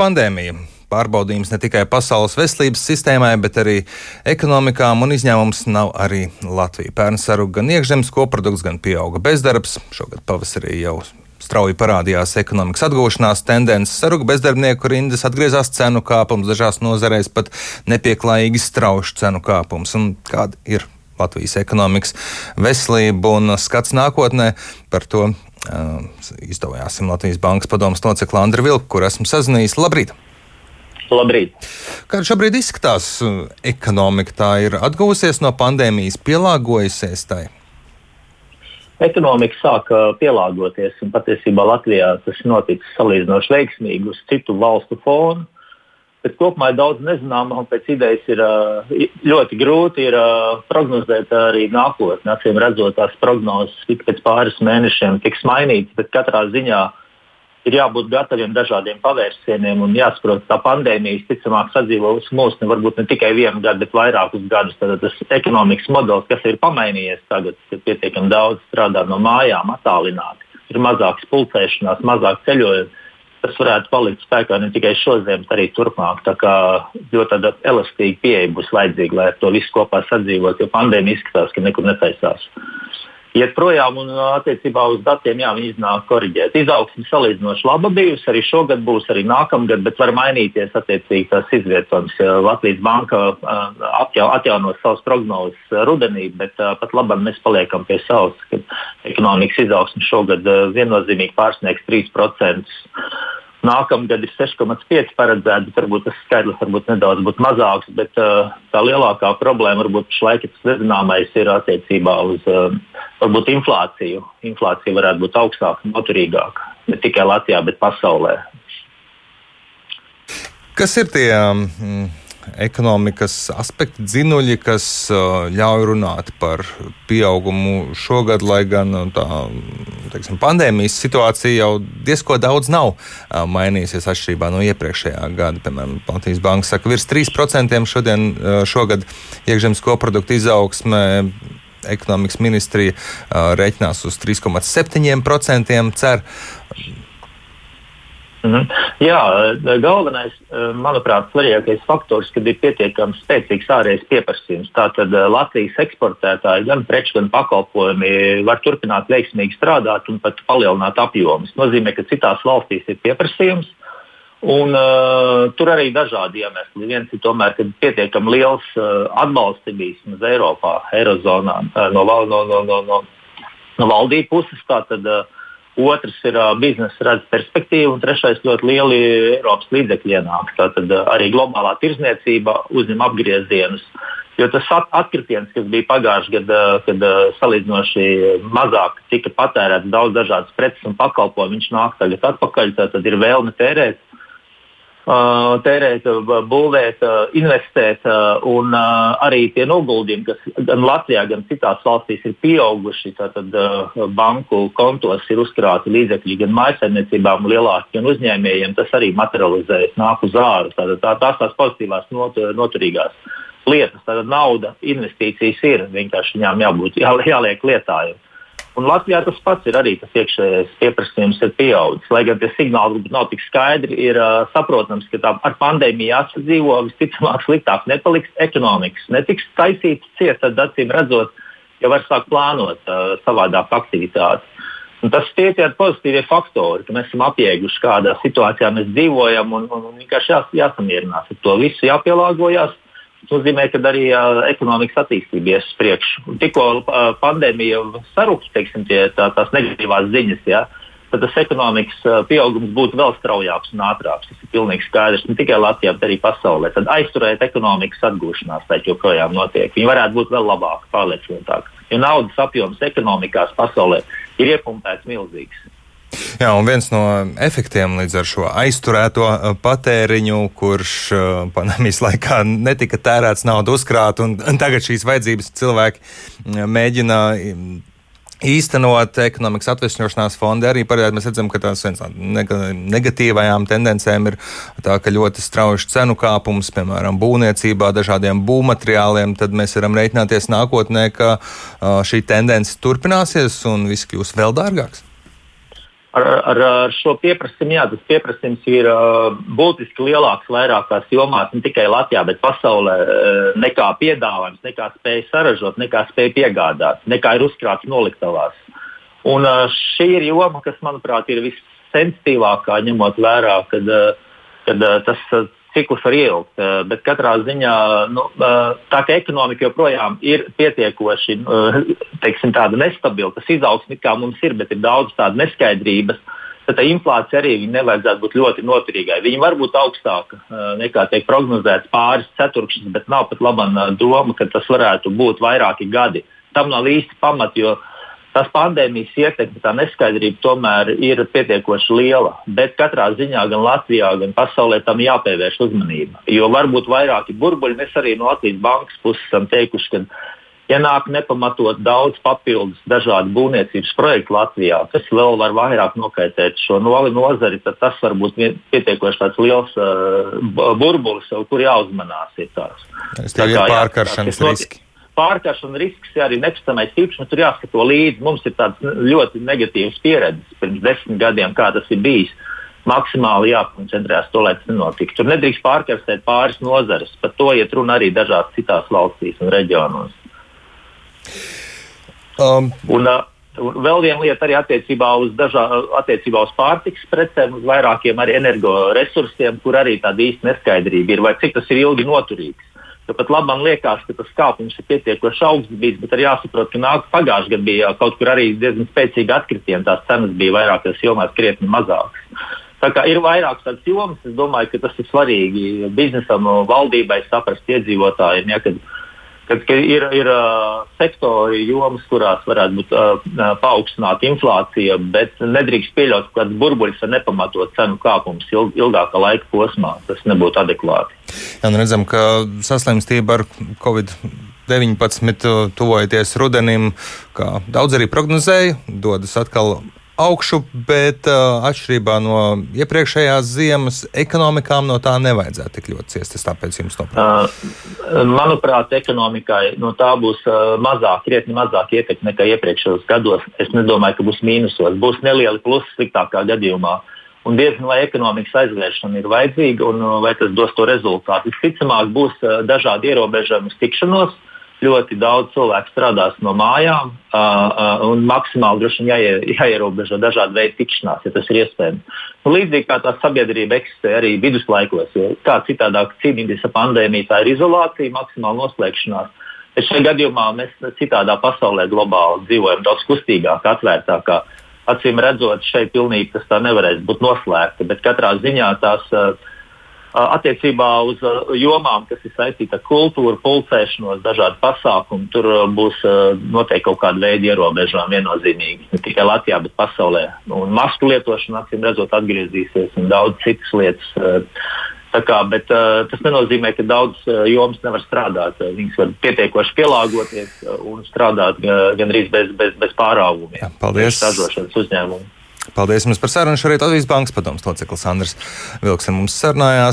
pandēmija. Pārbaudījums ne tikai pasaules veselības sistēmai, bet arī ekonomikām un izņēmums nav arī Latvija. Pērn saruga gan iekšzemes koprodukts, gan pieauga bezdarbs. Šogad pavasarī jau strauji parādījās ekonomikas atgūšanās tendences, saruga bezdarbnieku rindas, atgriezās cenu kāpums, dažās nozarēs pat nepieklājīgi strauši cenu kāpums. Un kāda ir Latvijas ekonomikas veselība un skats nākotnē par to uh, izdevājāsim Latvijas Bankas padomus locekli Andri Vilku, kur esmu sazinājies. Labrīt! Labrīt! Kāda šobrīd izskatās ekonomika? Tā ir atgūsies no pandēmijas, pielāgojusies tai. Ekonomika sāka pielāgoties, un patiesībā Latvijā tas noticis salīdzinoši veiksmīgi uz citu valstu fonu. Bet kopumā ir daudz nezināmā, un pēc idejas ir ļoti grūti ir, prognozēt arī nākotnē. Acīm redzot, tās prognozes pēc pāris mēnešiem tiks mainītas, bet katrā ziņā ir jābūt gataviem dažādiem pavērsieniem un jāsaprot, ka pandēmija visticamāk sadzīvos mūsu ne varbūt ne tikai vienu gadu, bet vairākus gadus. Tad tas ekonomikas modelis, kas ir pamainījies tagad, ir pietiekami daudz strādā no mājām, attālināti. Ir mazāks pulcēšanās, mazāk ceļojumu. Tas varētu palikt spēkā ne tikai šodien, bet arī turpmāk. Tā kā ļoti elastīga pieeja būs vajadzīga, lai ar to visu kopā sadzīvot, jo pandēmija izskatās, ka nekur netaisās iet projām un attiecībā uz datiem jā, viņi iznāk korģēt. Izaugsme salīdzinoši laba bijusi, arī šogad būs, arī nākamgad, bet var mainīties attiecīgi tās izvietojums. Latvijas banka atjau, atjaunos savus prognozes rudenī, bet pat labam mēs paliekam pie savas, ka ekonomikas izaugsme šogad viennozīmīgi pārsniegs 3%. Nākamgad ir 6,5 paredzēts, bet varbūt tas skaidrs varbūt nedaudz būtu mazāks. Bet uh, tā lielākā problēma varbūt šlaik tas nezināmais ir attiecībā uz uh, varbūt inflāciju. Inflācija varētu būt augstāka, noturīgāka ne tikai Latvijā, bet pasaulē. Kas ir tie? Um, ekonomikas aspekti, dzinuļi, kas ļauj runāt par pieaugumu šogad, lai gan tā teiksim, pandēmijas situācija jau diezko daudz nav mainījusies atšķirībā no iepriekšējā gada. Piemēram, Latvijas Banka saka, virs 3% šodien, šogad iekšzemes koprodukta izaugsme ekonomikas ministrija reiķinās uz 3,7%. Cer, Mhm. Jā, galvenais, manuprāt, svarīgākais faktors, kad ir pietiekami spēcīgs ārējais pieprasījums. Tātad Latvijas eksportētāji gan preču, gan pakalpojumi var turpināt veiksmīgi strādāt un pat palielināt apjomus. Tas nozīmē, ka citās valstīs ir pieprasījums. Un, uh, tur arī dažādi iemesli. Viens ir tomēr, ka pietiekami liels uh, atbalsts ir bijis uz Eiropā, Eirozonā uh, no, no, no, no, no, no valdību puses. Tātad, uh, Otrs ir uh, biznesa redz perspektīva, un trešais ļoti lieli Eiropas līdzekļi ienāk. Tātad uh, arī globālā tirzniecība uzņem apgriezienus. Jo tas atkritiens, kas bija pagājušajā gadā, kad uh, salīdzinoši mazāk tika patērēts daudz dažādas preces un pakalpojumu, viņš nāk tagad atpakaļ. Tad ir vēlme tērēt tērēt, būvēt, investēt, un arī tie noguldījumi, kas gan Latvijā, gan citās valstīs ir pieauguši. Tātad banku kontos ir uzkrāti līdzekļi gan mājsaimniecībām, lielākiem uzņēmējiem. Tas arī materializējas, nāk uz ārā. Tātad tā, tās tās pozitīvās, not, noturīgās lietas. Tātad nauda, investīcijas ir vienkārši viņām jābūt, jā, jāliek lietājumiem. Un Latvijā tas pats ir arī tas iekšējais pieprasījums ir pieaudzis. Lai gan tie signāli nav tik skaidri, ir uh, saprotams, ka tā ar pandēmiju jāsadzīvo, visticamāk, sliktāk nepaliks ekonomikas. Netiks taisīts ciet, tad acīm redzot, jau var sākt plānot uh, savādāk aktivitātes. Un tas tie ir pozitīvie faktori, ka mēs esam apjēguši, kādā situācijā mēs dzīvojam, un, un, un vienkārši jās, jāsamierinās ar to visu, jāpielāgojas. Tas nozīmē, ka arī uh, ekonomikas attīstība ies uz priekšu. Tikko uh, pandēmija sarūks, teiksim, tie, tā, tās negatīvās ziņas, ja, tad tas ekonomikas uh, pieaugums būtu vēl straujāks un ātrāks. Tas ir pilnīgi skaidrs ne tikai Latvijā, bet arī pasaulē. Tad aizturēt ekonomikas atgūšanās tā joprojām notiek. Viņi varētu būt vēl labāki, pārliecinātāki. Jo naudas apjoms ekonomikās pasaulē ir iepumpēts milzīgs. Jā, un viens no efektiem līdz ar šo aizturēto uh, patēriņu, kurš uh, pandēmijas laikā netika tērēts naudu uzkrāt, un tagad šīs vajadzības cilvēki uh, mēģina um, īstenot ekonomikas atvesļošanās fondi arī parāda. Mēs redzam, ka tās viens no negatīvajām tendencēm ir tā, ka ļoti strauji cenu kāpums, piemēram, būvniecībā, dažādiem būvmateriāliem, tad mēs varam reiķināties nākotnē, ka šī tendence turpināsies un viss kļūs vēl dārgāks. Ar, ar, ar šo pieprasījumu, jā, tas pieprasījums ir uh, būtiski lielāks vairākās jomās, ne tikai Latvijā, bet pasaulē, uh, nekā piedāvājums, nekā spēja saražot, nekā spēja piegādāt, nekā ir uzkrāts noliktavās. Un uh, šī ir joma, kas, manuprāt, ir vissensitīvākā, ņemot vērā, kad, kad tas ciklus var ieilgt. Uh, bet katrā ziņā nu, uh, tā ka ekonomika joprojām ir pietiekoši uh, teiksim, nestabila. Tas izaugsme kā mums ir, bet ir daudz tādu neskaidrības. Tad tā inflācija arī nevajadzētu būt ļoti noturīgai. Viņa var būt augstāka nekā tiek prognozēts pāris ceturkšņus, bet nav pat laba doma, ka tas varētu būt vairāki gadi. Tam nav īsti pamata, jo tās pandēmijas ietekme, tā neskaidrība tomēr ir pietiekoši liela. Bet katrā ziņā gan Latvijā, gan pasaulē tam jāpievērš uzmanība. Jo varbūt vairāki burbuļi, mēs arī no Latvijas bankas puses esam teikuši, ka, ja nāk nepamatot daudz papildus dažādu būvniecības projektu Latvijā, kas vēl var vairāk nokaitēt šo nozari, tad tas var būt pietiekoši liels uh, burbulis, kur jāuzmanās. Ir tās. Tas ir pārkaršanas riski pārkaršana risks, arī nekustamais īpašums, tur jāskato līdzi. Mums ir tāds ļoti negatīvs pieredzes pirms desmit gadiem, kā tas ir bijis. Maksimāli jākoncentrējas to, lai tas nenotiktu. Tur nedrīkst pārkarstēt pāris nozares. Par to iet runa arī dažās citās valstīs un reģionos. Um. Un, uh, Un vēl viena lieta arī attiecībā uz, dažā, attiecībā uz pārtikas precēm, uz vairākiem energoresursiem, kur arī tāda īsta neskaidrība ir, vai cik tas ir ilgi noturīgs. Jo pat labi man liekas, ka tas kāpums ir pietiekoši augsts bijis, bet arī jāsaprot, ka nāk pagājušajā gadā bija kaut kur arī diezgan spēcīgi atkritieni. Tās cenas bija vairākās jomās krietni mazākas. Tā kā ir vairākas tādas jomas, es domāju, ka tas ir svarīgi biznesam, valdībai saprast iedzīvotājiem. Ja, kad, kad, kad ir, ir uh, sektori, jomas, kurās varētu būt uh, paaugstināta inflācija, bet nedrīkst pieļaut kādas burbuļus ar nepamatotu cenu kāpumus ilg, ilgākā laika posmā. Tas nebūtu adekvāti. Jā, nu redzam, ka saslimstība ar Covid-19 tuvojoties rudenim, kā daudz arī prognozēja, dodas atkal augšu, bet uh, atšķirībā no iepriekšējās ziemas, ekonomikām no tā nevajadzētu tik ļoti ciest. Es tāpēc jums to prasu. Uh, manuprāt, ekonomikai no tā būs uh, mazāk, krietni mazāk ietekme nekā iepriekšējos gados. Es nedomāju, ka būs mīnusos. Būs nelieli plusi sliktākā gadījumā. Un diezgan vai ekonomikas aizvēršana ir vajadzīga un uh, vai tas dos to rezultātu. Visticamāk, būs uh, dažādi ierobežojumi tikšanos. Uh, ļoti daudz cilvēku strādās no mājām, uh, un maksimāli droši vien jāie, jāierobežo dažādi veidi tikšanās, ja tas ir iespējams. Nu, līdzīgi kā tā sabiedrība eksistē arī viduslaikos, jo kā citādāk cīnīties ar pandēmiju, tā ir izolācija, maksimāla noslēgšanās. Bet šajā gadījumā mēs citādā pasaulē globāli dzīvojam daudz kustīgāk, atvērtākā. Acīm redzot, šeit pilnīgi tas tā nevarēs būt noslēgta, bet katrā ziņā tās uh, Attiecībā uz jomām, kas ir saistīta ar kultūru, pulcēšanos, dažādu pasākumu, tur būs noteikti kaut kāda veida ierobežojumi viennozīmīgi. Ne tikai Latvijā, bet pasaulē. Un masku lietošana, acīm redzot, atgriezīsies un daudz citas lietas. Kā, bet, uh, tas nenozīmē, ka daudzas uh, jomas nevar strādāt. Uh, viņas var pietiekoši pielāgoties uh, un strādāt uh, gandrīz bez, bez, bez pārāvumiem. Paldies! Ražošanas uzņēmumu. Paldies jums par sarunu. Šorīt Latvijas Bankas padomus loceklis Andris Vilks ar mums sarunājās.